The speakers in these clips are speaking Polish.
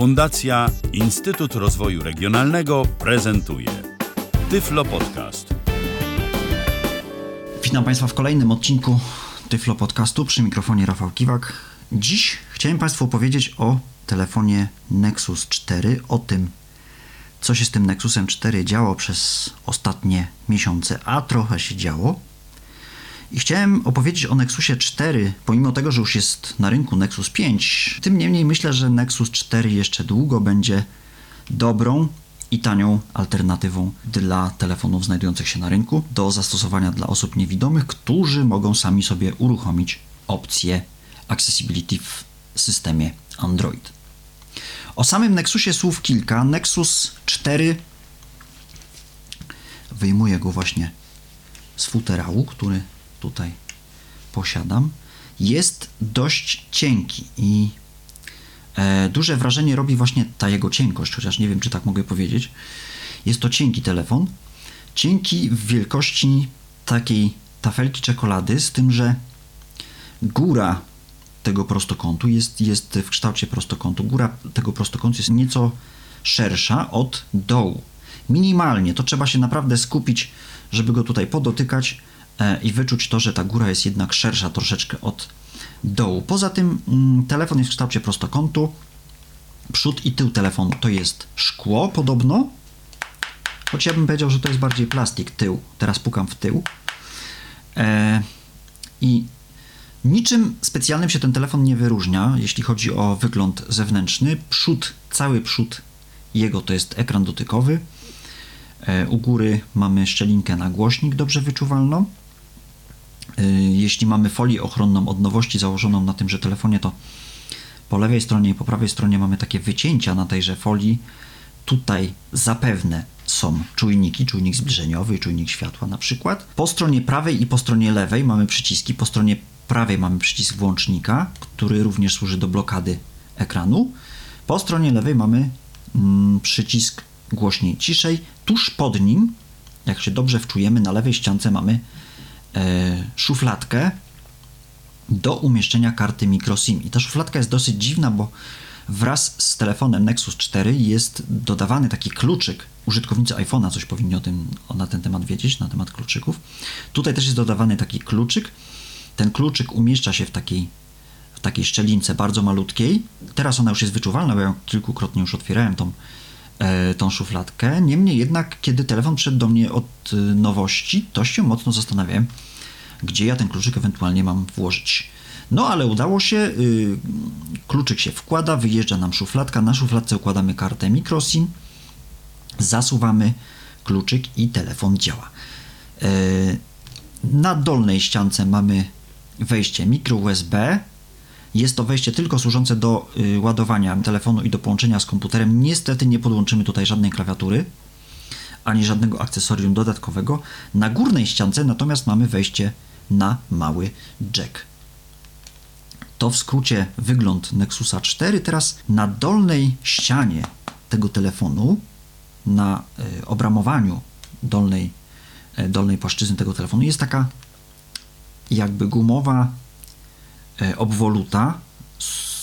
Fundacja Instytut Rozwoju Regionalnego prezentuje Tyflo Podcast. Witam Państwa w kolejnym odcinku Tyflo Podcastu przy mikrofonie Rafał Kiwak. Dziś chciałem Państwu opowiedzieć o telefonie Nexus 4, o tym, co się z tym Nexusem 4 działo przez ostatnie miesiące, a trochę się działo. I chciałem opowiedzieć o Nexusie 4, pomimo tego, że już jest na rynku Nexus 5. Tym niemniej myślę, że Nexus 4 jeszcze długo będzie dobrą i tanią alternatywą dla telefonów znajdujących się na rynku do zastosowania dla osób niewidomych, którzy mogą sami sobie uruchomić opcję Accessibility w systemie Android. O samym Nexusie słów kilka. Nexus 4 wyjmuję go właśnie z futerału, który tutaj posiadam, jest dość cienki i e, duże wrażenie robi właśnie ta jego cienkość, chociaż nie wiem, czy tak mogę powiedzieć. Jest to cienki telefon, cienki w wielkości takiej tafelki czekolady, z tym, że góra tego prostokątu jest, jest w kształcie prostokątu. Góra tego prostokątu jest nieco szersza od dołu. Minimalnie, to trzeba się naprawdę skupić, żeby go tutaj podotykać i wyczuć to, że ta góra jest jednak szersza troszeczkę od dołu. Poza tym mm, telefon jest w kształcie prostokątu. Przód i tył telefonu to jest szkło podobno, choć ja bym powiedział, że to jest bardziej plastik tył. Teraz pukam w tył. E, I niczym specjalnym się ten telefon nie wyróżnia, jeśli chodzi o wygląd zewnętrzny. Przód, cały przód jego to jest ekran dotykowy. E, u góry mamy szczelinkę na głośnik dobrze wyczuwalną. Y, jeśli mamy folię ochronną od nowości założoną na tymże telefonie, to po lewej stronie i po prawej stronie mamy takie wycięcia na tejże folii. Tutaj zapewne są czujniki, czujnik zbliżeniowy, czujnik światła na przykład. Po stronie prawej i po stronie lewej mamy przyciski. Po stronie prawej mamy przycisk włącznika, który również służy do blokady ekranu. Po stronie lewej mamy mm, przycisk głośniej ciszej. Tuż pod nim, jak się dobrze wczujemy, na lewej ściance mamy szufladkę do umieszczenia karty microSIM. I ta szufladka jest dosyć dziwna, bo wraz z telefonem Nexus 4 jest dodawany taki kluczyk. Użytkownicy iPhone'a coś powinni o tym, na ten temat wiedzieć, na temat kluczyków. Tutaj też jest dodawany taki kluczyk. Ten kluczyk umieszcza się w takiej, w takiej szczelince bardzo malutkiej. Teraz ona już jest wyczuwalna, bo ja kilkukrotnie już otwierałem tą E, tą szufladkę. Niemniej jednak, kiedy telefon przyszedł do mnie od e, nowości, to się mocno zastanawiałem, gdzie ja ten kluczyk ewentualnie mam włożyć. No ale udało się, y, kluczyk się wkłada, wyjeżdża nam szufladka, na szufladce układamy kartę microSIM, zasuwamy kluczyk i telefon działa. E, na dolnej ściance mamy wejście micro USB, jest to wejście tylko służące do y, ładowania telefonu i do połączenia z komputerem. Niestety nie podłączymy tutaj żadnej klawiatury ani żadnego akcesorium dodatkowego. Na górnej ściance natomiast mamy wejście na mały jack. To w skrócie wygląd Nexusa 4. Teraz na dolnej ścianie tego telefonu, na y, obramowaniu dolnej, y, dolnej płaszczyzny tego telefonu jest taka jakby gumowa obwoluta,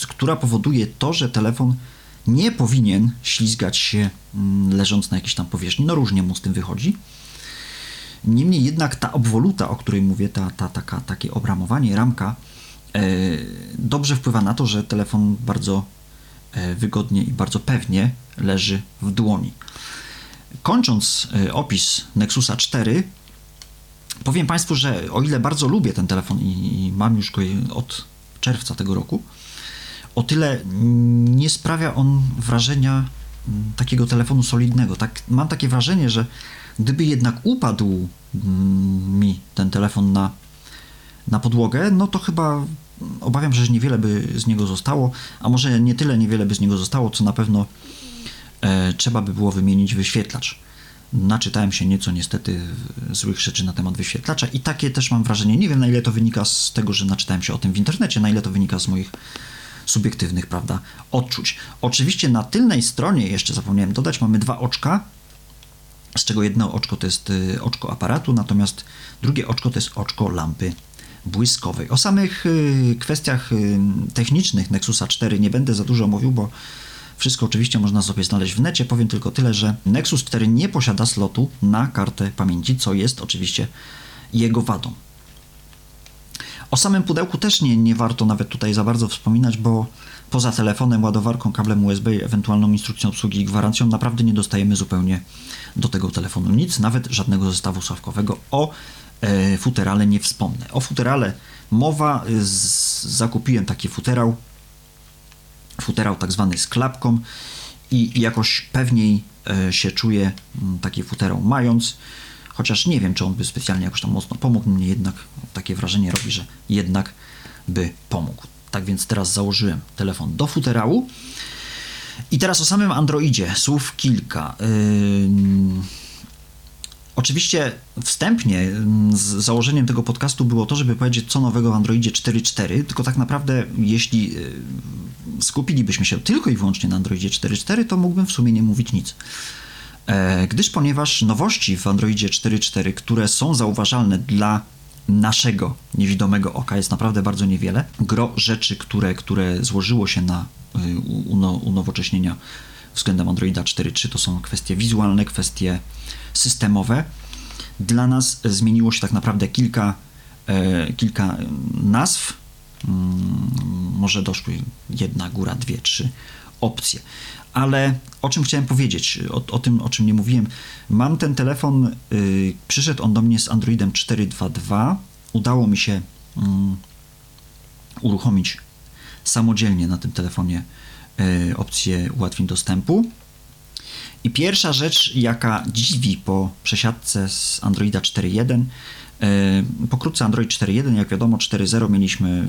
która powoduje to, że telefon nie powinien ślizgać się mm, leżąc na jakiejś tam powierzchni. No różnie mu z tym wychodzi. Niemniej jednak ta obwoluta, o której mówię, ta, ta, taka, takie obramowanie, ramka, e, dobrze wpływa na to, że telefon bardzo e, wygodnie i bardzo pewnie leży w dłoni. Kończąc e, opis Nexusa 4, Powiem Państwu, że o ile bardzo lubię ten telefon i, i mam już go od czerwca tego roku, o tyle nie sprawia on wrażenia mm, takiego telefonu solidnego. Tak, mam takie wrażenie, że gdyby jednak upadł mm, mi ten telefon na, na podłogę, no to chyba obawiam się, że niewiele by z niego zostało, a może nie tyle niewiele by z niego zostało, co na pewno e, trzeba by było wymienić wyświetlacz naczytałem się nieco niestety złych rzeczy na temat wyświetlacza i takie też mam wrażenie, nie wiem na ile to wynika z tego, że naczytałem się o tym w internecie, na ile to wynika z moich subiektywnych, prawda, odczuć. Oczywiście na tylnej stronie, jeszcze zapomniałem dodać, mamy dwa oczka, z czego jedno oczko to jest y, oczko aparatu, natomiast drugie oczko to jest oczko lampy błyskowej. O samych y, kwestiach y, technicznych Nexusa 4 nie będę za dużo mówił, bo Wszystko oczywiście można sobie znaleźć w necie. Powiem tylko tyle, że Nexus 4 nie posiada slotu na kartę pamięci, co jest oczywiście jego wadą. O samym pudełku też nie, nie warto nawet tutaj za bardzo wspominać, bo poza telefonem, ładowarką, kablem USB, ewentualną instrukcją obsługi i gwarancją, naprawdę nie dostajemy zupełnie do tego telefonu nic, nawet żadnego zestawu sławkowego. O e, futerale nie wspomnę. O futerale mowa, z, zakupiłem taki futerał, futerał tak zwany z klapką i jakoś pewniej e, się czuję m, taki futerał mając, chociaż nie wiem, czy on by specjalnie jakoś tam mocno pomógł, mnie jednak takie wrażenie robi, że jednak by pomógł. Tak więc teraz założyłem telefon do futerału. I teraz o samym Androidzie, słów kilka. Ym, Oczywiście wstępnie ym, z założeniem tego podcastu było to, żeby powiedzieć co nowego w Androidzie 4.4, tylko tak naprawdę jeśli yy, skupilibyśmy się tylko i wyłącznie na Androidzie 4.4, to mógłbym w sumie nie mówić nic. E, Gdyż ponieważ nowości w Androidzie 4.4, które są zauważalne dla naszego niewidomego oka jest naprawdę bardzo niewiele. Gro rzeczy, które, które złożyło się na y, uno, unowocześnienia względem Androida 4.3 to są kwestie wizualne, kwestie systemowe. Dla nas zmieniło się tak naprawdę kilka, e, kilka nazw. Mm, może doszły jedna, góra, dwie, trzy opcje. Ale o czym chciałem powiedzieć, o, o tym, o czym nie mówiłem. Mam ten telefon, y, przyszedł on do mnie z Androidem 4.2.2. Udało mi się mm, uruchomić samodzielnie na tym telefonie opcję ułatwień dostępu. I pierwsza rzecz, jaka dziwi po przesiadce z Androida 4.1, y, pokrótce Android 4.1, jak wiadomo 4.0 mieliśmy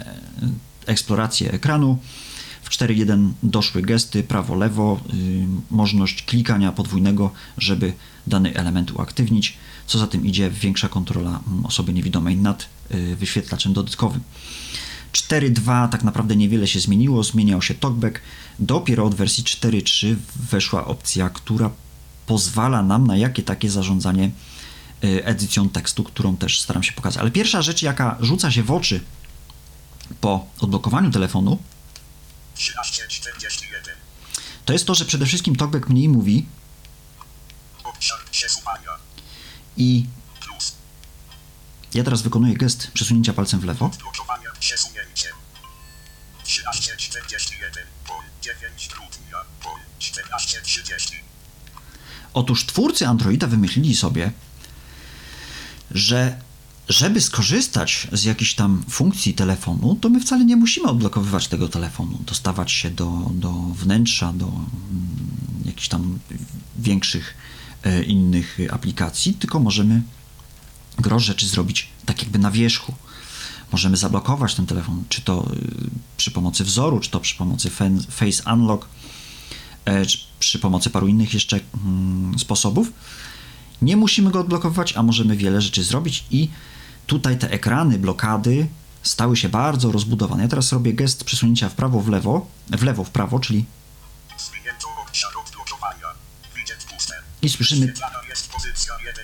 e, eksplorację ekranu, w 4.1 doszły gesty prawo-lewo, możliwość klikania podwójnego, żeby dany element uaktywnić. Co za tym idzie, większa kontrola osoby niewidomej nad wyświetlaczem dodatkowym. 4.2 tak naprawdę niewiele się zmieniło, zmieniał się talkback. Dopiero od wersji 4.3 weszła opcja, która pozwala nam na jakie takie zarządzanie yy, edycją tekstu, którą też staram się pokazać. Ale pierwsza rzecz, jaka rzuca się w oczy po odblokowaniu telefonu, 1341. to jest to, że przede wszystkim talkback mniej mówi i ja teraz wykonuję gest przesunięcia palcem w lewo. Otóż twórcy Androida wymyślili sobie, że żeby skorzystać z jakichś tam funkcji telefonu, to my wcale nie musimy odblokowywać tego telefonu, dostawać się do, do wnętrza, do mm, jakichś tam większych e, innych aplikacji, tylko możemy gro rzeczy zrobić tak jakby na wierzchu. Możemy zablokować ten telefon, czy to y, przy pomocy wzoru, czy to przy pomocy Face Unlock, przy pomocy paru innych jeszcze mm, sposobów. Nie musimy go odblokowywać, a możemy wiele rzeczy zrobić i tutaj te ekrany, blokady stały się bardzo rozbudowane. Ja teraz robię gest przesunięcia w prawo, w lewo, w lewo, w prawo, czyli i słyszymy 1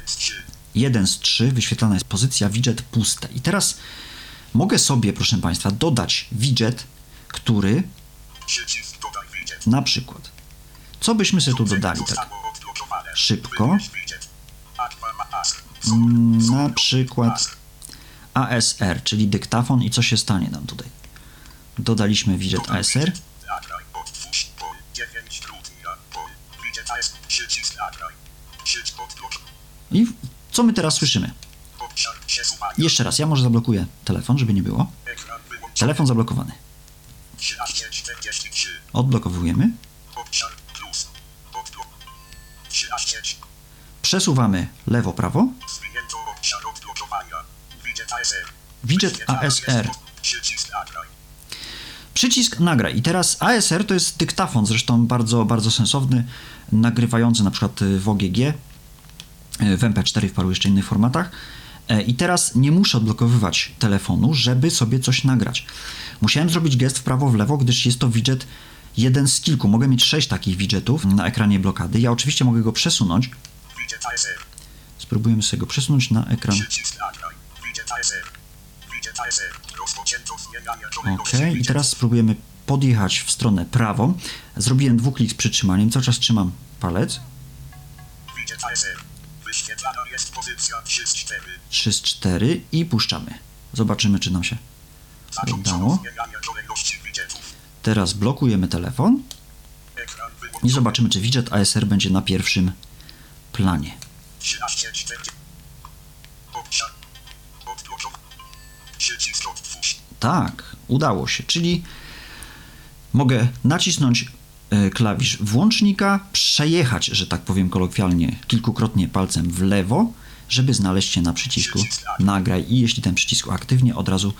z 3. 1 z 3, wyświetlana jest pozycja widget puste. I teraz mogę sobie, proszę Państwa, dodać widget, który na przykład, co byśmy sobie tu dodali, tak? Szybko. Mm, na przykład ASR, czyli dyktafon i co się stanie nam tutaj? Dodaliśmy widget ASR. Nagraj, otwórz, pol 9 grudnia, pol, widget AS, przycisk nagraj. Przycisk odblok, I co my teraz słyszymy? Jeszcze raz, ja może zablokuję telefon, żeby nie było. Telefon zablokowany. 1343. Odblokowujemy. Przesuwamy lewo, prawo. Zwinięto obszar odblokowania. Widget ASR. Przycisk nagraj. I teraz ASR to jest dyktafon, zresztą bardzo, bardzo sensowny, nagrywający na przykład w OGG, y, w MP4 w paru jeszcze innych formatach. E, I teraz nie muszę odblokowywać telefonu, żeby sobie coś nagrać. Musiałem zrobić gest w prawo, w lewo, gdyż jest to widget jeden z kilku. Mogę mieć sześć takich widgetów na ekranie blokady. Ja oczywiście mogę go przesunąć. Spróbujemy sobie go przesunąć na ekran. Ok, i teraz spróbujemy podjechać w stronę prawą. Zrobiłem dwuklik z przytrzymaniem, cały czas trzymam palec. Widget ASR. Wyświetlana jest pozycja 3 z 4. 3 z 4 i puszczamy. Zobaczymy, czy nam się Udało. Teraz blokujemy telefon i zobaczymy, czy widget ASR będzie na pierwszym planie. 13 40. Obszar. Odblokow. Przycisk otwórz. Tak, udało się. Czyli mogę nacisnąć e, klawisz włącznika, przejechać, że tak powiem kolokwialnie, kilkukrotnie palcem w lewo, żeby znaleźć się na przycisku nagraj i jeśli ten przycisk aktywnie, od razu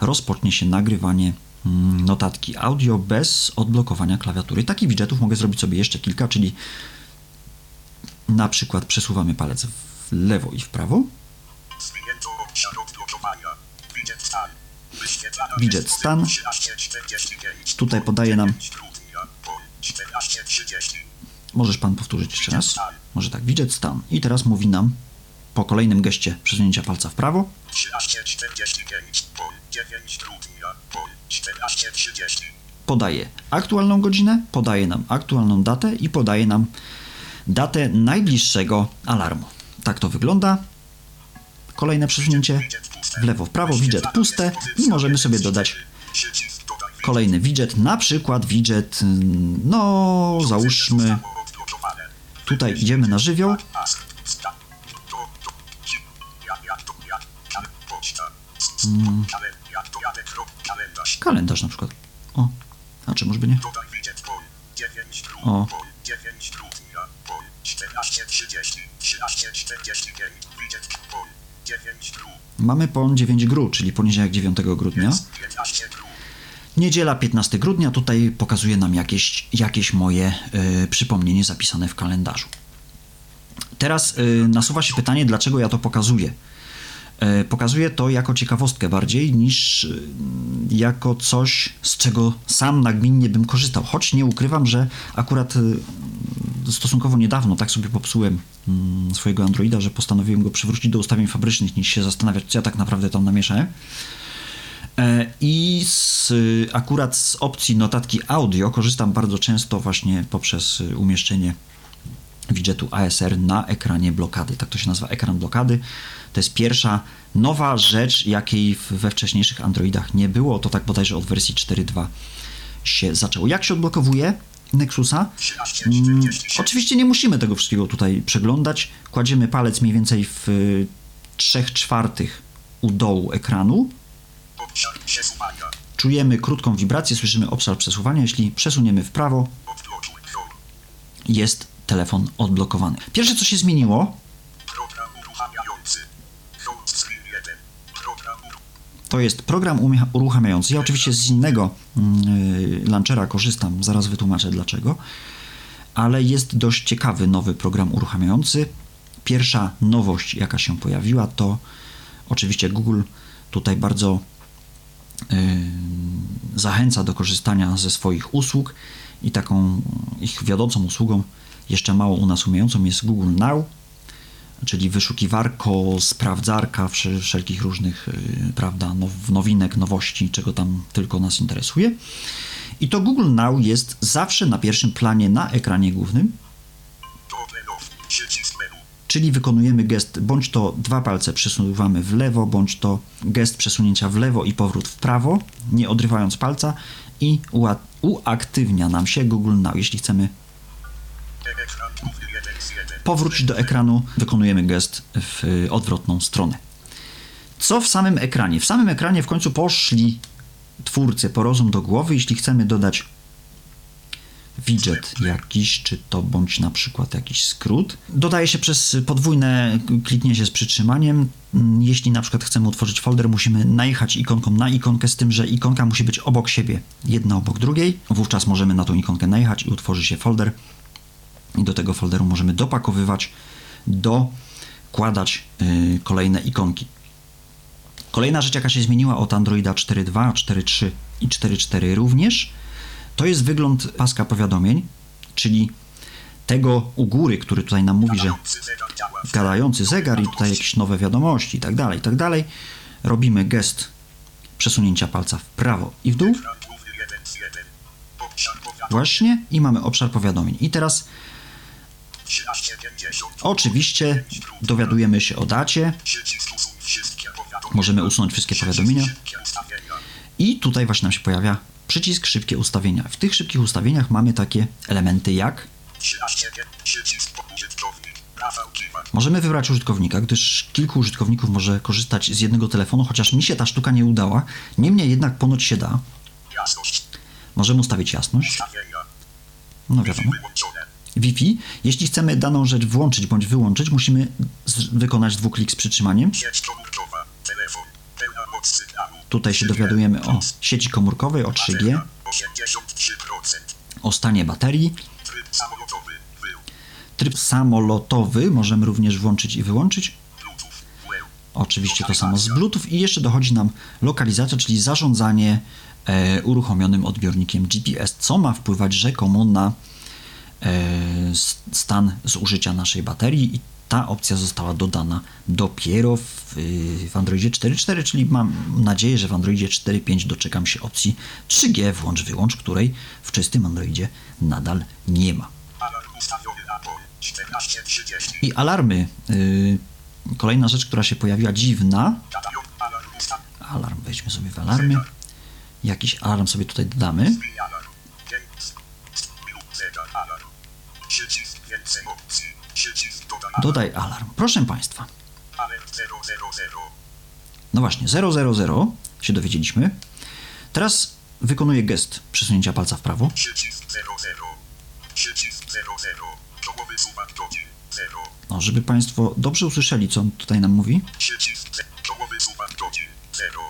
rozpocznie się nagrywanie mm, notatki audio bez odblokowania klawiatury. Takich widgetów mogę zrobić sobie jeszcze kilka, czyli na przykład przesuwamy palec w lewo i w prawo, Zwinięto obszar odblokowania. Widget stan. Wyświetlana Widget jest stan. pozycja 13.45. Tutaj podaje nam 9 grudnia. Po 14.30. Możesz pan powtórzyć jeszcze raz? Może tak, widget stan. I teraz mówi nam po kolejnym geście przesunięcia palca w prawo, 13.45. Po 9 grudnia. Po 14.30. podaje aktualną godzinę, podaje nam aktualną datę i podaje nam datę najbliższego alarmu. Tak to wygląda. Kolejne przesunięcie w lewo, w prawo, widget puste i możemy sobie dodać kolejny widget, na przykład widget, no załóżmy, tutaj idziemy na żywioł. Mm. Krop. Kalendarz. na przykład. O, a czy może by nie? Dodaj widget pol. 9 grudnia. O. 14.30. 13.45. Widget pol. 9 grudnia. Mamy pon 9 gru, czyli poniedziałek 9 grudnia. 15 grudnia. Niedziela 15 grudnia, tutaj pokazuje nam jakieś, jakieś moje y, przypomnienie zapisane w kalendarzu. Teraz y, nasuwa się pytanie, dlaczego ja to pokazuję. Y, pokazuję to jako ciekawostkę bardziej niż y, jako coś, z czego sam nagminnie bym korzystał. Choć nie ukrywam, że akurat y, stosunkowo niedawno tak sobie popsułem mm, swojego Androida, że postanowiłem go przywrócić do ustawień fabrycznych, niż się zastanawiać, co ja tak naprawdę tam namieszałem. E, I z, akurat z opcji notatki audio korzystam bardzo często właśnie poprzez y, umieszczenie widgetu ASR na ekranie blokady. Tak to się nazywa ekran blokady. To jest pierwsza nowa rzecz, jakiej we wcześniejszych Androidach nie było. To tak bodajże od wersji 4.2 się zaczęło. Jak się odblokowuje Nexusa? Mm, oczywiście nie musimy tego wszystkiego tutaj przeglądać. Kładziemy palec mniej więcej w 3 czwartych u dołu ekranu. Czujemy krótką wibrację, słyszymy obszar przesuwania. Jeśli przesuniemy w prawo, jest telefon odblokowany. Pierwsze, co się zmieniło, to jest program uruchamiający. Ja oczywiście z innego yy, launchera korzystam, zaraz wytłumaczę dlaczego, ale jest dość ciekawy nowy program uruchamiający. Pierwsza nowość, jaka się pojawiła, to oczywiście Google tutaj bardzo yy, zachęca do korzystania ze swoich usług i taką ich wiodącą usługą, jeszcze mało u nas umiejącą, jest Google Now, czyli wyszukiwarko, sprawdzarka wsze- wszelkich różnych, yy, prawda, now, nowinek, nowości, czego tam tylko nas interesuje. I to Google Now jest zawsze na pierwszym planie na ekranie głównym, czyli wykonujemy gest bądź to dwa palce przesuwamy w lewo, bądź to gest przesunięcia w lewo i powrót w prawo, nie odrywając palca i ua- uaktywnia nam się Google Now. Jeśli chcemy Ekran główny 1 z 1. powrócić do ekranu, wykonujemy gest w y, odwrotną stronę. Co w samym ekranie? W samym ekranie w końcu poszli twórcy po rozum do głowy, jeśli chcemy dodać widget jakiś, czy to bądź na przykład jakiś skrót. Dodaje się przez podwójne kliknięcie z przytrzymaniem. Mm, Jeśli na przykład chcemy utworzyć folder, musimy najechać ikonką na ikonkę, z tym, że ikonka musi być obok siebie, jedna obok drugiej. Wówczas możemy na tą ikonkę najechać i utworzy się folder i do tego folderu możemy dopakowywać, dokładać y, kolejne ikonki. Kolejna rzecz, jaka się zmieniła od Androida 4.2, 4.3 i 4.4 również, to jest wygląd paska powiadomień, czyli tego u góry, który tutaj nam mówi, że Gadający zegar i tutaj jakieś nowe wiadomości i tak dalej, i tak dalej. Robimy gest przesunięcia palca w prawo i w dół. Ekran główny 1 z 1. Właśnie i mamy obszar powiadomień. I teraz 1350. oczywiście dowiadujemy się o dacie. Możemy usunąć wszystkie powiadomienia. I tutaj właśnie nam się pojawia przycisk szybkie ustawienia. W tych szybkich ustawieniach mamy takie elementy jak 13 Przycisk użytkownik. Rafał Kiwak. Możemy wybrać użytkownika, gdyż kilku użytkowników może korzystać z jednego telefonu, chociaż mi się ta sztuka nie udała. Niemniej jednak ponoć się da. Możemy ustawić jasność. No wiadomo. Wi-Fi. Jeśli chcemy daną rzecz włączyć bądź wyłączyć, musimy wykonać dwuklik z przytrzymaniem. Tutaj się dowiadujemy o sieci komórkowej, o 3G, Bateria. 83%. o stanie baterii. Tryb samolotowy. Możemy również włączyć i wyłączyć. Oczywiście to samo z Bluetooth i jeszcze dochodzi nam lokalizacja, czyli zarządzanie e, uruchomionym odbiornikiem GPS, co ma wpływać rzekomo na stan zużycia naszej baterii i ta opcja została dodana dopiero w, y, w Androidzie 4.4, czyli mam nadzieję, że w Androidzie 4.5 doczekam się opcji 3G włącz-wyłącz, której w czystym Androidzie nadal nie ma. Alarm ustawiony na pol. 14.30. I alarmy. y, kolejna rzecz, która się pojawiła dziwna. Alarm wejdźmy sobie w alarmy. Jakiś alarm sobie tutaj dodamy. Dodaj alarm. Proszę Państwa. Alert 000. No właśnie, 000 się dowiedzieliśmy. Teraz wykonuję gest przesunięcia palca w prawo. Przycisk 00. Przycisk 00. Czołowy suwak godzin. 0. No, żeby Państwo dobrze usłyszeli, co on tutaj nam mówi. Przycisk ze- Czołowy suwak godzin. 0.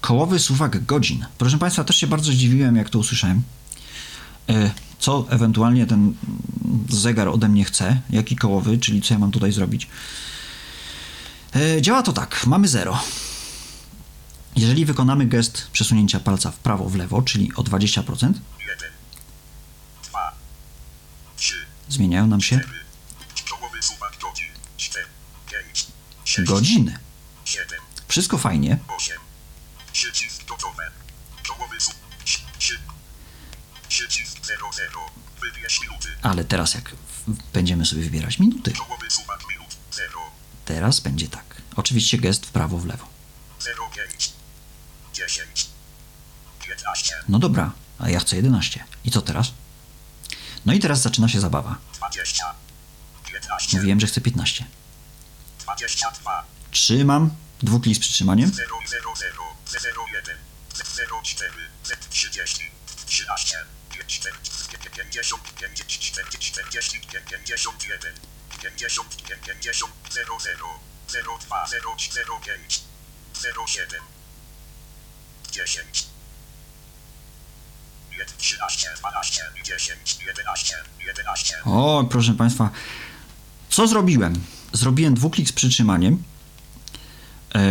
Kołowy suwak godzin. Proszę Państwa, też się bardzo zdziwiłem, jak to usłyszałem. E, Co ewentualnie ten zegar ode mnie chce? Jaki kołowy, czyli co ja mam tutaj zrobić? E, Działa to tak. Mamy 0. Jeżeli wykonamy gest przesunięcia palca w prawo, w lewo, czyli o 20%, 1. 2. 3. zmieniają nam się 4. Czołowy suwak godzin. 4. 5. 6. godziny. 7. Wszystko fajnie. Ale teraz jak będziemy sobie wybierać minuty, Czołowy suwak minut. 0. teraz będzie tak. Oczywiście gest w prawo, w lewo. 05. 10. 15. No dobra, a ja chcę 11. I co teraz? No i teraz zaczyna się zabawa. 20. 15. Mówiłem, że chcę 15. 22. Trzymam, dwuklik z przytrzymaniem. 0, 0, 0, 0, 1, 0, 4, 30, 13, 5, 50, 50, 40, 40, 51, 50, 50, 0, 0, 0, 2, 0, 0, 5, 0, 7, 10, 1, 13, 12, 10, 11, 11. O, proszę Państwa, co zrobiłem? Zrobiłem dwuklik z przytrzymaniem. E,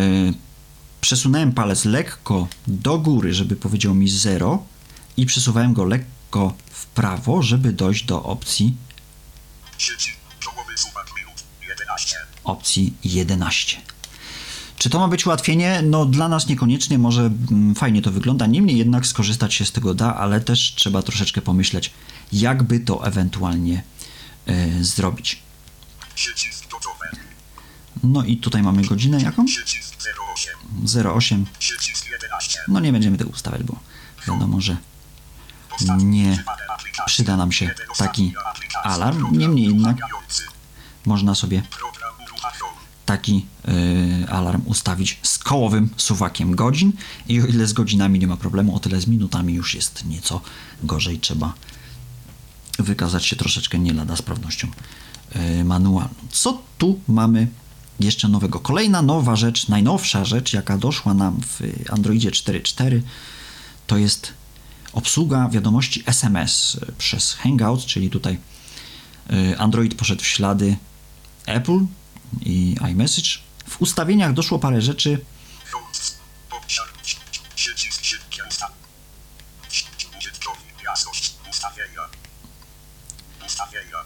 przesunąłem palec lekko do góry, żeby powiedział mi 0 i przesuwałem go lekko w prawo, żeby dojść do opcji Przycisk, czołowy suwak minut, 11. opcji 11. Czy to ma być ułatwienie? No dla nas niekoniecznie, może mm, fajnie to wygląda, niemniej jednak skorzystać się z tego da, ale też trzeba troszeczkę pomyśleć, jakby to ewentualnie e, zrobić. No i tutaj mamy godzinę jaką? Przycisk 08. 08. Przycisk 11. No nie będziemy tego ustawiać, bo wiadomo, że nie przyda nam się taki alarm. Niemniej jednak można sobie taki e, alarm ustawić z kołowym suwakiem godzin i o ile z godzinami nie ma problemu, o tyle z minutami już jest nieco gorzej. Trzeba wykazać się troszeczkę nie lada sprawnością e, manualną. Co tu mamy jeszcze nowego? Kolejna nowa rzecz, najnowsza rzecz, jaka doszła nam w Androidzie 4.4 to jest obsługa wiadomości SMS przez Hangouts, czyli tutaj e, Android poszedł w ślady Apple i iMessage. W ustawieniach doszło parę rzeczy.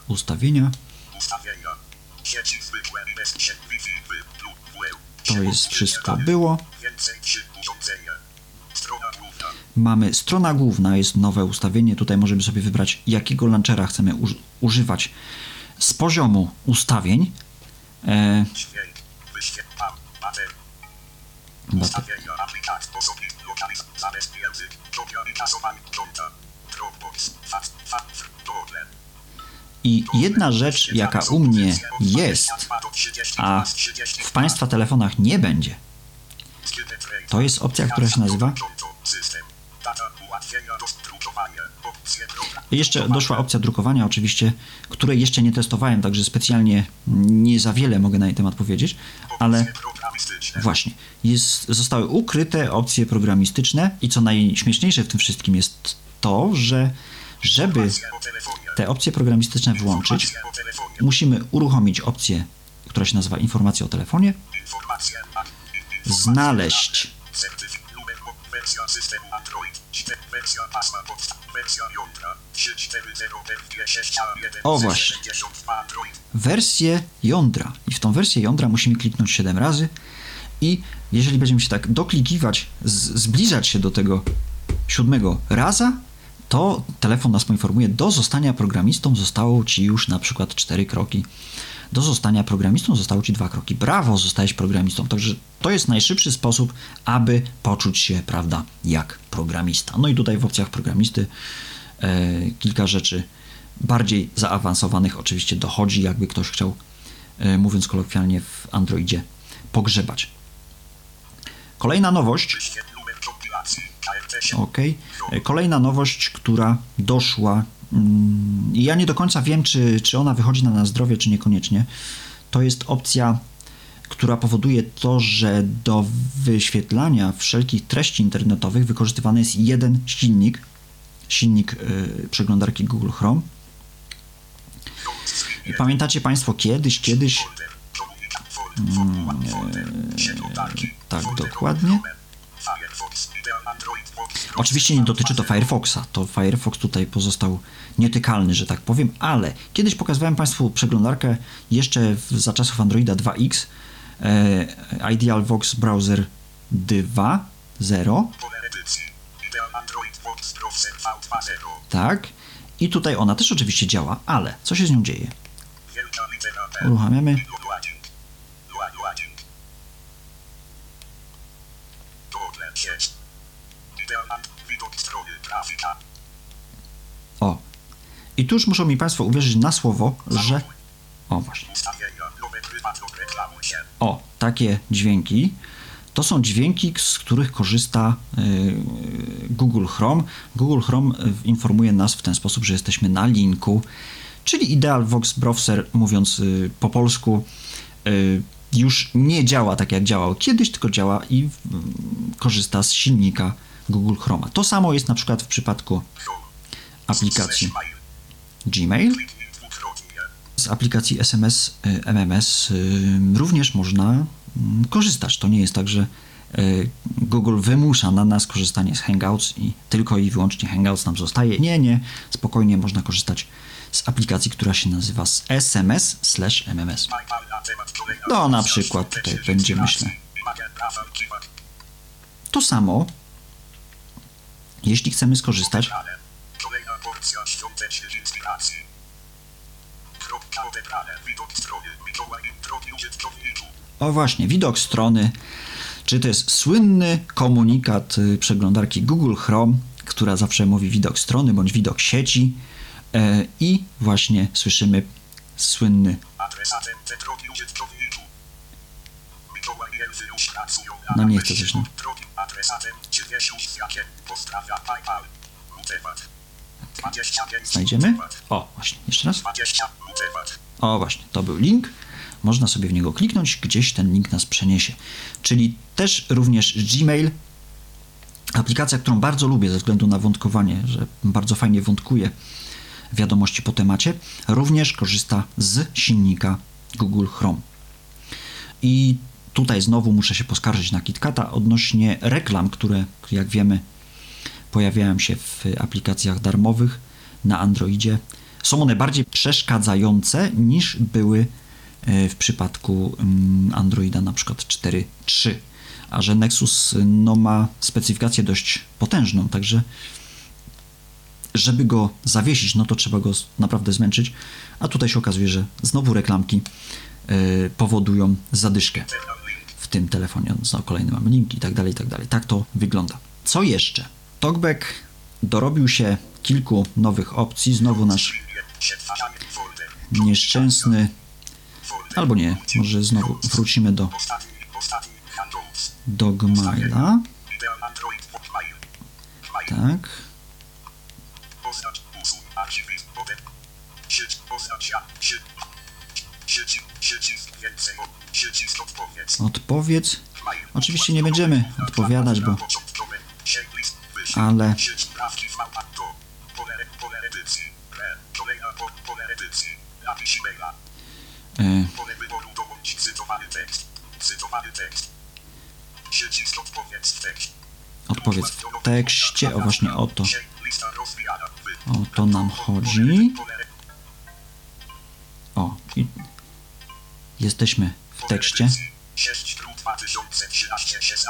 Ustawienia. To jest wszystko było. Więcej trzy urządzenia. Strona główna. Mamy strona główna, jest nowe ustawienie. Tutaj możemy sobie wybrać, jakiego launchera chcemy uż- używać z poziomu ustawień. E, i jedna rzecz, jaka u mnie jest, a w Państwa telefonach nie będzie, to jest opcja, która się nazywa jeszcze doszła opcja drukowania, oczywiście, której jeszcze nie testowałem, także specjalnie nie za wiele mogę na jej temat powiedzieć, ale właśnie, jest, zostały ukryte opcje programistyczne i co najśmieszniejsze w tym wszystkim jest to, że żeby te opcje programistyczne włączyć, musimy uruchomić opcję, która się nazywa informacja o telefonie, znaleźć Wersja systemu Android. Wersja pasma podstaw. Wersja jądra. 340 O, właśnie. wersję jądra. I w tą wersję jądra musimy kliknąć 7 razy i jeżeli będziemy się tak doklikiwać, zbliżać się do tego siódmego raza, to telefon nas poinformuje, do zostania programistą zostało Ci już na przykład 4 kroki. Do zostania programistą zostało Ci dwa kroki. Brawo, zostałeś programistą. Także to jest najszybszy sposób, aby poczuć się, prawda, jak programista. No i tutaj w opcjach programisty e, kilka rzeczy bardziej zaawansowanych oczywiście dochodzi, jakby ktoś chciał, e, mówiąc kolokwialnie, w Androidzie pogrzebać. Kolejna nowość. Ok. Kolejna nowość, która doszła. Mm, Ja nie do końca wiem, czy, czy ona wychodzi na, na zdrowie, czy niekoniecznie. To jest opcja, która powoduje to, że do wyświetlania wszelkich treści internetowych wykorzystywany jest jeden silnik, silnik y, przeglądarki Google Chrome. I pamiętacie Państwo kiedyś, kiedyś, tak dokładnie. Oczywiście nie dotyczy to Firefoxa. To Firefox tutaj pozostał nietykalny, że tak powiem, ale kiedyś pokazywałem Państwu przeglądarkę jeszcze w, za czasów Androida 2X e, Idealvox Browser 2.0 tak i tutaj ona też oczywiście działa, ale co się z nią dzieje? Uruchamiamy O. I tu już muszą mi Państwo uwierzyć na słowo, że. O, właśnie. O, takie dźwięki. To są dźwięki, z których korzysta y, Google Chrome. Google Chrome y, informuje nas w ten sposób, że jesteśmy na linku, czyli Idealvox Browser, mówiąc y, po polsku, już nie działa tak jak działał kiedyś, tylko działa i y, korzysta z silnika Google Chroma. To samo jest na przykład w przypadku aplikacji Gmail. Z aplikacji SMS, y, MMS y, również można mm, korzystać. To nie jest tak, że y, Google wymusza na nas korzystanie z Hangouts i tylko i wyłącznie Hangouts nam zostaje. Nie, nie, spokojnie można korzystać z aplikacji, która się nazywa SMS slash MMS. No, na przykład tutaj będzie, myślę, to samo, jeśli chcemy skorzystać. O właśnie, widok strony, czy to jest słynny komunikat y, przeglądarki Google Chrome, która zawsze mówi widok strony bądź widok sieci i właśnie słyszymy słynny, No nie chcę coś, no. Petrowi Adresatem Ciebie z jakiem pozdrawia PayPal. Mutemat. 25. znajdziemy. O, właśnie, jeszcze raz. 20. Mutemat. O, właśnie, to był link. Można sobie w niego kliknąć, gdzieś ten link nas przeniesie. Czyli też również Gmail, aplikacja, którą bardzo lubię ze względu na wątkowanie, że bardzo fajnie wątkuje wiadomości po temacie, również korzysta z silnika Google Chrome. I tutaj znowu muszę się poskarżyć na KitKata odnośnie reklam, które, jak wiemy, pojawiają się w aplikacjach darmowych na Androidzie. Są one bardziej przeszkadzające niż były e, w przypadku mm, Androida na przykład 4.3. a że Nexus no, ma specyfikację dość potężną, także żeby go zawiesić, no to trzeba go naprawdę zmęczyć, a tutaj się okazuje, że znowu reklamki y, powodują zadyszkę w tym telefonie. Znowu kolejny mamy link i tak dalej, i tak dalej. Tak to wygląda. Co jeszcze? Talkback dorobił się kilku nowych opcji. Znowu nasz nieszczęsny, albo nie, może znowu wrócimy do, Ostatni, ostatni Wyboru dołącz cytowany tekst. Cytowany tekst. Siecisk odpowiedz w odpowiedz tekście, o właśnie o to, o to nam chodzi. O, i jesteśmy w tekście. 6 2013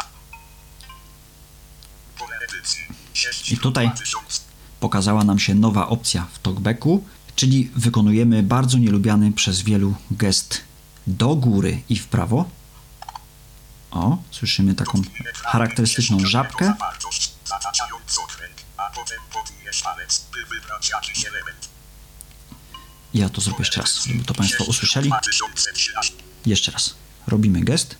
Pole edycji. 6 I tutaj 2000. pokazała nam się nowa opcja w talkbacku, czyli wykonujemy bardzo nielubiany przez wielu gest do góry i w prawo. O, słyszymy taką charakterystyczną żabkę. Ja to zrobię jeszcze raz, żeby to Państwo 6 usłyszeli. 2013. Jeszcze raz. Robimy gest.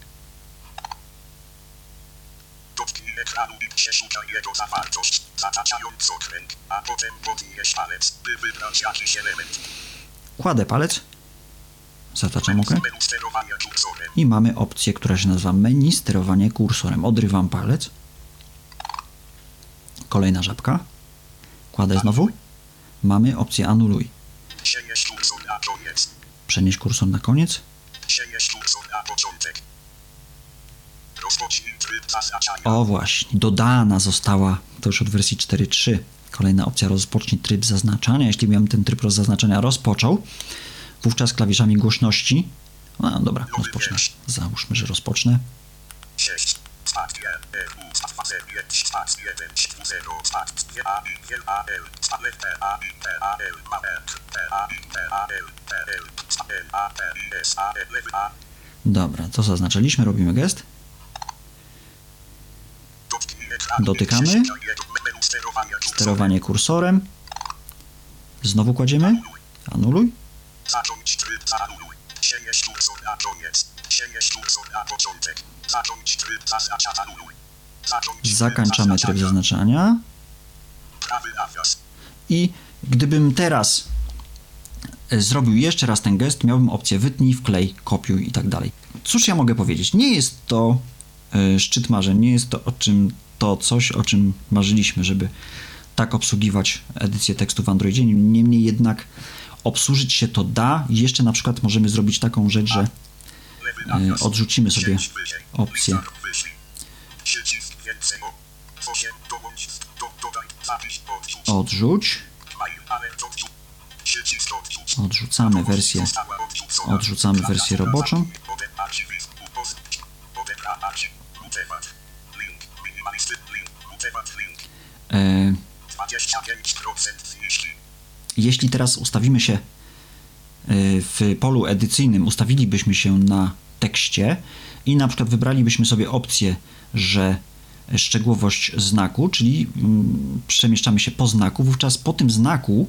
Ekranu i przeszukaj jego zawartość, zataczając okręg, a potem palec, by wybrać jakiś element. Kładę palec. Zataczam okręg. I mamy opcję, która się nazywa menu sterowanie kursorem. Odrywam palec. Kolejna żabka. Kładę znowu. Mamy opcję anuluj. Przenieś kursor na koniec. Przenieść kursor na koniec. Przenieś kursor na początek. Rozpocznij tryb zaznaczania. O właśnie, dodana została to już od wersji 4.3. Kolejna opcja rozpocznij tryb zaznaczania. Jeśli bym ten tryb zaznaczania rozpoczął, wówczas klawiszami głośności. No dobra, rozpocznę. Załóżmy, że rozpocznę. 6. Spacja. EU. Spacja. 5. Spacja. 1. 0. E. Dobra, to zaznaczyliśmy, robimy gest. Dotykamy. Sterowanie kursorem. Znowu kładziemy. Anuluj. Zacząć tryb zaanuluj. Przenieś kursor na koniec. Przenieś kursor na początek. Zacząć tryb zaznacza anuluj. Zakończamy tryb zaznaczania. I gdybym teraz e, zrobił jeszcze raz ten gest, miałbym opcję wytnij, wklej, kopiuj i tak dalej. Cóż ja mogę powiedzieć? Nie jest to e, szczyt marzeń, nie jest to o czym to coś, o czym marzyliśmy, żeby tak obsługiwać edycję tekstu w Androidzie. Niemniej jednak obsłużyć się to da. Jeszcze na przykład możemy zrobić taką rzecz, że e, odrzucimy sobie opcję Lista wyślij. Przycisk więcej o. 8. Dołącz. Do, dodaj. Zapisz. Odrzuć. Odrzucamy wersję, odrzucamy wersję roboczą. E, 25% zniżki. jeśli teraz ustawimy się y, w polu edycyjnym, ustawilibyśmy się na tekście i na przykład wybralibyśmy sobie opcję, że szczegółowość znaku, czyli mm, przemieszczamy się po znaku, wówczas po tym znaku,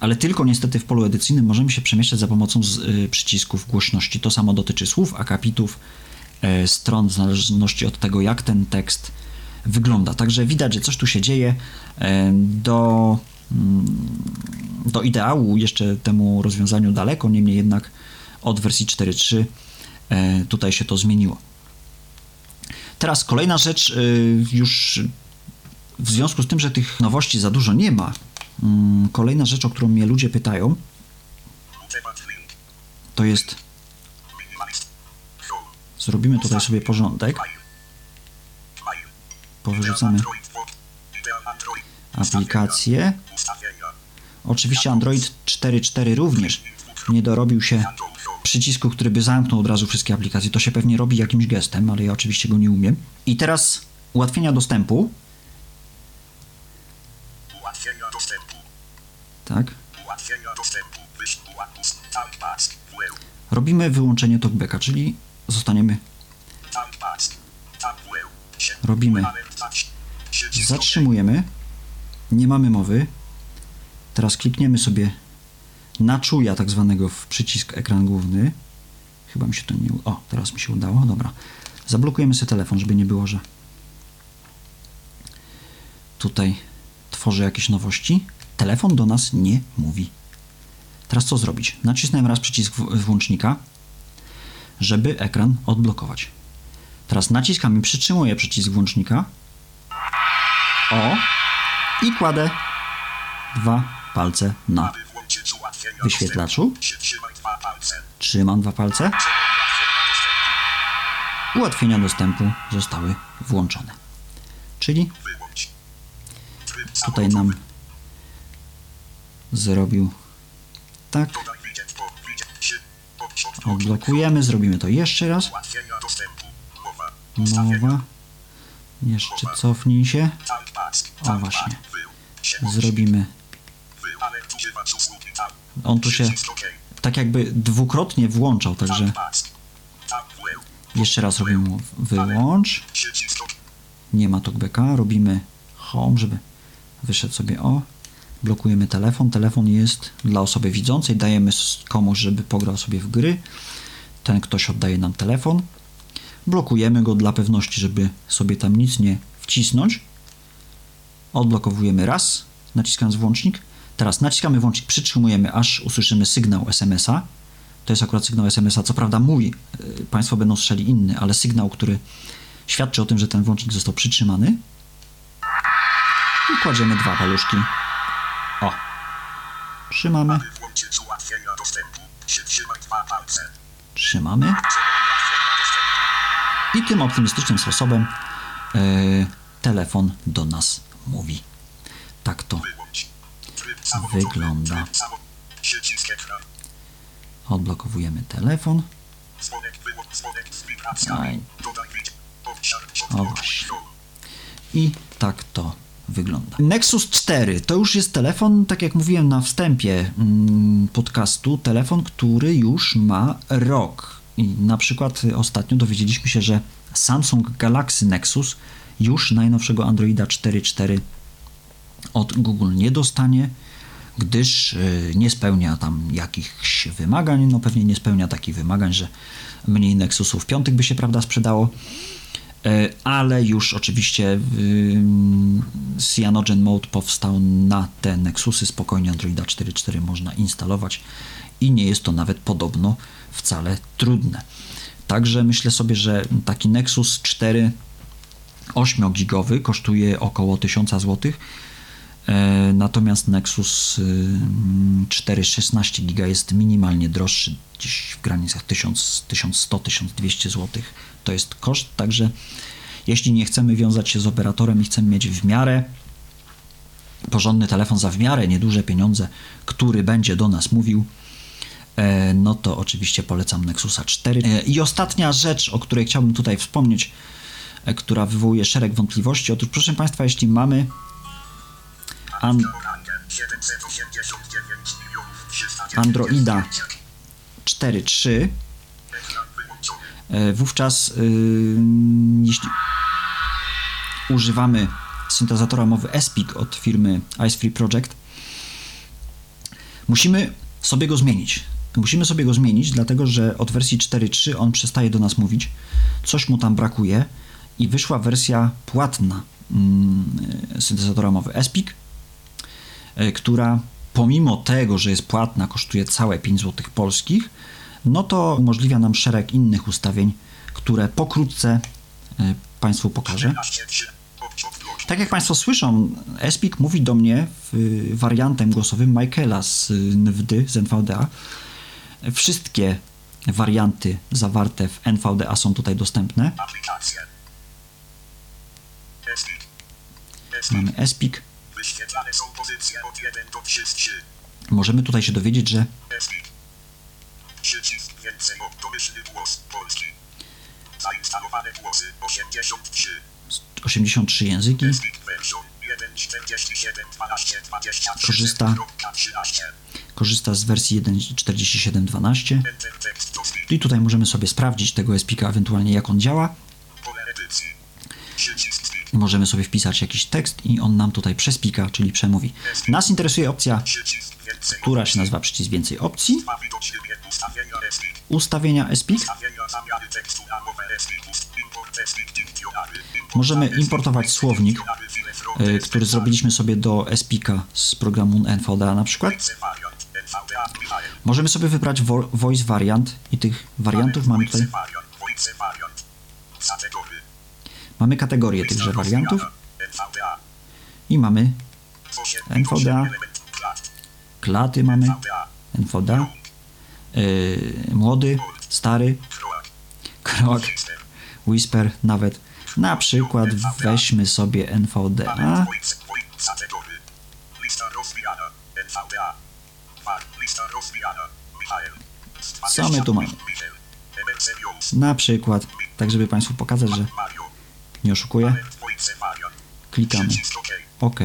ale tylko niestety w polu edycyjnym możemy się przemieszczać za pomocą y, przycisków głośności. To samo dotyczy słów, akapitów, e, stron, w zależności od tego, jak ten tekst wygląda. Także widać, że coś tu się dzieje. E, Do, mm, do ideału jeszcze temu rozwiązaniu daleko, niemniej jednak od wersji 4.3 e, tutaj się to zmieniło. Teraz kolejna rzecz, y, już w związku z tym, że tych nowości za dużo nie ma, mm, kolejna rzecz, o którą mnie ludzie pytają, to jest, zrobimy tutaj sobie porządek, powyrzucamy aplikację. Oczywiście Android 4.4 również nie dorobił się. Przycisku, który by zamknął od razu wszystkie aplikacje. To się pewnie robi jakimś gestem, ale ja oczywiście go nie umiem. I teraz ułatwienia dostępu. Ułatwienia dostępu. Tak. Ułatwienia dostępu. Robimy wyłączenie talkbacka, czyli zostaniemy, robimy, zatrzymujemy, nie mamy mowy. Teraz klikniemy sobie na czuja tak zwanego w przycisk ekran główny. Chyba mi się to nie... O, teraz mi się udało, dobra. Zablokujemy sobie telefon, żeby nie było, że tutaj tworzy jakieś nowości. Telefon do nas nie mówi. Teraz co zrobić? Nacisnąłem raz przycisk włącznika, żeby ekran odblokować. Teraz naciskam i przytrzymuję przycisk włącznika. O! I kładę dwa palce na wyświetlaczu. Trzymam dwa palce. Ułatwienia dostępu. Zostały włączone. Czyli tutaj nam zrobił tak. Odblokujemy, zrobimy to jeszcze raz. Mowa. Jeszcze cofnij się. O, właśnie. Zrobimy. On tu się tak jakby dwukrotnie włączał, także jeszcze raz robimy mu wyłącz. Nie ma talkbacka. Robimy home, żeby wyszedł sobie o. Blokujemy telefon. Telefon jest dla osoby widzącej. Dajemy komuś, żeby pograł sobie w gry. Ten ktoś oddaje nam telefon. Blokujemy go dla pewności, żeby sobie tam nic nie wcisnąć. Odblokowujemy raz, naciskając włącznik. Teraz naciskamy włącznik, przytrzymujemy, aż usłyszymy sygnał SMS-a. To jest akurat sygnał SMS-a. Co prawda mój, y, Państwo będą słyszeli inny, ale sygnał, który świadczy o tym, że ten włącznik został przytrzymany. I kładziemy dwa paluszki. O. Trzymamy, trzymamy. I tym optymistycznym sposobem e, telefon do nas mówi. Tak to. Wygląda. Odblokowujemy telefon. Aj. O właśnie. I tak to wygląda. Nexus 4 to już jest telefon, tak jak mówiłem na wstępie mm, podcastu, telefon, który już ma rok. I na przykład ostatnio dowiedzieliśmy się, że Samsung Galaxy Nexus już najnowszego Androida 4.4 od Google nie dostanie, gdyż y, nie spełnia tam jakichś wymagań. No pewnie nie spełnia takich wymagań, że mniej Nexusów piątych by się prawda sprzedało. E, ale już oczywiście ym, Cyanogen Mode powstał na te Nexusy, spokojnie Androida 4.4 można instalować i nie jest to nawet podobno wcale trudne. Także myślę sobie, że taki Nexus 4 8-gigowy kosztuje około 1000 zł, e, natomiast Nexus y, 4 16 giga jest minimalnie droższy, gdzieś w granicach 1000, 1100-1200 zł. To jest koszt, także jeśli nie chcemy wiązać się z operatorem i chcemy mieć w miarę porządny telefon za w miarę nieduże pieniądze, który będzie do nas mówił, e, no to oczywiście polecam Nexusa 4. E, I ostatnia rzecz, o której chciałbym tutaj wspomnieć, e, która wywołuje szereg wątpliwości. Otóż, proszę Państwa, jeśli mamy an- Orangę. 789 milionów 309 Androida zdjęcia. 4.3, Ekran wyłączony. e, wówczas y, jeśli używamy syntezatora mowy SPIC od firmy Ice Free Project, musimy sobie go zmienić. Musimy sobie go zmienić, dlatego że od wersji 4.3 on przestaje do nas mówić, coś mu tam brakuje i wyszła wersja płatna mm, syntezatora mowy SPIC, e, która pomimo tego, że jest płatna, kosztuje całe 5 zł polskich, no to umożliwia nam szereg innych ustawień, które pokrótce e, Państwu pokażę. 14.3. Obciąg blok. Tak jak Państwo słyszą, Espik mówi do mnie wariantem głosowym Michaela z y, NVD, z NVDA. Wszystkie warianty zawarte w NVDA są tutaj dostępne. Mamy. Espik. Wyświetlane są pozycje od 1 do 33. Możemy tutaj się dowiedzieć, że. Przycisk więcej. Domyślny głos polski. Zainstalowane głosy 83. 83 języki. Speak version 1.47 12 27. Korzysta. Korzysta z wersji 1.47.12. Enter tekst to speak. I tutaj możemy sobie sprawdzić tego Espika, ewentualnie jak on działa. I możemy sobie wpisać jakiś tekst i on nam tutaj przespika, czyli przemówi. Nas interesuje opcja, która się nazywa przycisk więcej opcji. Ustawienia. Import Możemy importować słownik, y, który zrobiliśmy sobie do Espika z programu NVDA na przykład. Możemy sobie wybrać vo- voice variant i tych wariantów mamy tutaj. Voice variant. Voice variant. Kategory. Mamy kategorie tychże wariantów. I mamy NVDA. klaty, mamy. NVDA. Yy, młody, stary, System. whisper. Nawet. Na przykład weźmy sobie NVDA. Co my tu mamy? Na przykład, tak żeby Państwu pokazać, że. Nie oszukuję, klikamy OK.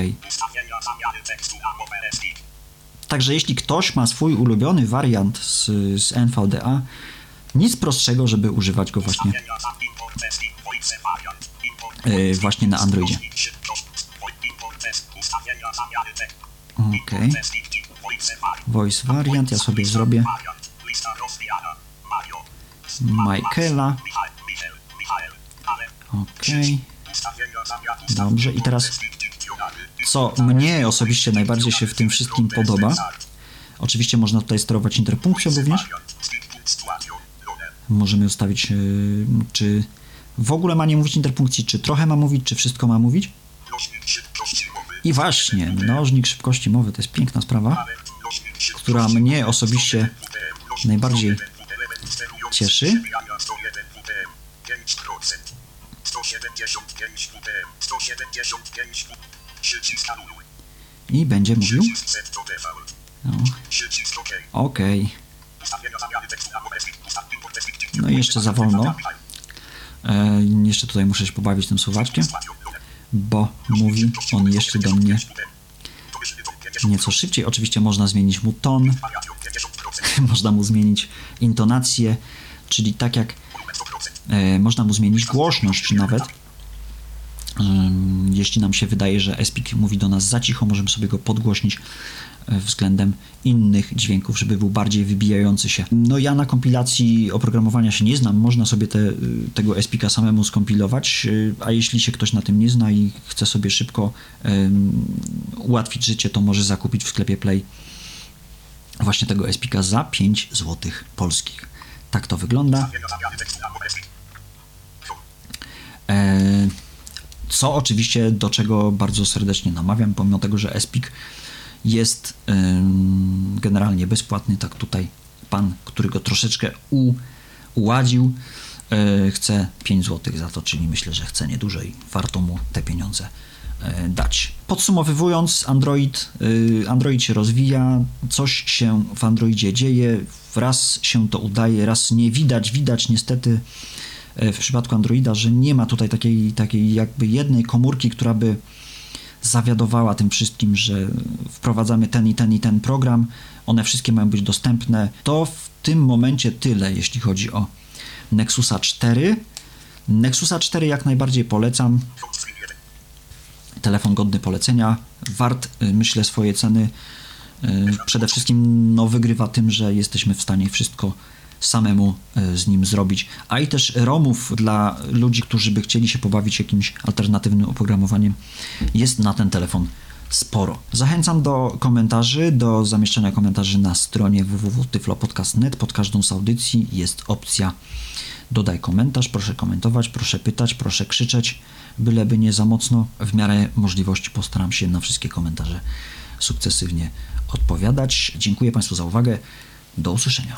Także jeśli ktoś ma swój ulubiony wariant z, z NVDA, nic prostszego, żeby używać go właśnie yy, właśnie na Androidzie. OK. Voice variant. Ja sobie zrobię. Michaela. OK. Dobrze, i teraz co mnie osobiście najbardziej się w tym wszystkim podoba, oczywiście można tutaj sterować interpunkcją również. Możemy ustawić, yy, czy w ogóle ma nie mówić interpunkcji, czy trochę ma mówić, czy wszystko ma mówić. I właśnie, mnożnik szybkości mowy to jest piękna sprawa, która mnie osobiście najbardziej cieszy. 175 WPM, 175 Przycisk anuluj. I będzie mówił. No, OK. No i jeszcze za wolno. E, jeszcze tutaj muszę się pobawić tym słowaczkiem, bo mówi on jeszcze do mnie nieco szybciej. Oczywiście można zmienić mu ton, można mu zmienić intonację, czyli tak jak można mu zmienić głośność nawet. Ym, Jeśli nam się wydaje, że Espik mówi do nas za cicho, możemy sobie go podgłośnić e, względem innych dźwięków, żeby był bardziej wybijający się. No ja na kompilacji oprogramowania się nie znam, można sobie te, tego Espika samemu skompilować, a jeśli się ktoś na tym nie zna i chce sobie szybko ym, ułatwić życie, to może zakupić w sklepie Play właśnie tego Espika za 5 zł polskich. Tak to wygląda. Ustawienia zamiany tekstu na mowę speak. E, Co oczywiście do czego bardzo serdecznie namawiam, pomimo tego, że Espik jest generalnie bezpłatny, tak tutaj pan, który go troszeczkę uładził, e, chce 5 zł za to, czyli myślę, że chce niedużo i warto mu te pieniądze e, dać. Podsumowywując, Android, y, Android się rozwija, coś się w Androidzie dzieje, raz się to udaje, raz nie widać, widać niestety e, w przypadku Androida, że nie ma tutaj takiej, takiej jakby jednej komórki, która by zawiadowała tym wszystkim, że wprowadzamy ten i ten i ten program, one wszystkie mają być dostępne. To w tym momencie tyle, jeśli chodzi o Nexusa 4. Nexusa 4 jak najbardziej polecam. Home screen 1. Telefon godny polecenia, wart y, myślę swoje ceny. Y, Przede wszystkim no, wygrywa tym, że jesteśmy w stanie wszystko samemu y, z nim zrobić. A i też ROMów dla ludzi, którzy by chcieli się pobawić jakimś alternatywnym oprogramowaniem, jest na ten telefon sporo. Zachęcam do komentarzy, do zamieszczenia komentarzy na stronie www.tyflopodcast.net. Pod każdą z audycji jest opcja dodaj komentarz, proszę komentować, proszę pytać, proszę krzyczeć, byleby nie za mocno. W miarę możliwości postaram się na wszystkie komentarze sukcesywnie odpowiadać. Dziękuję Państwu za uwagę. Do usłyszenia.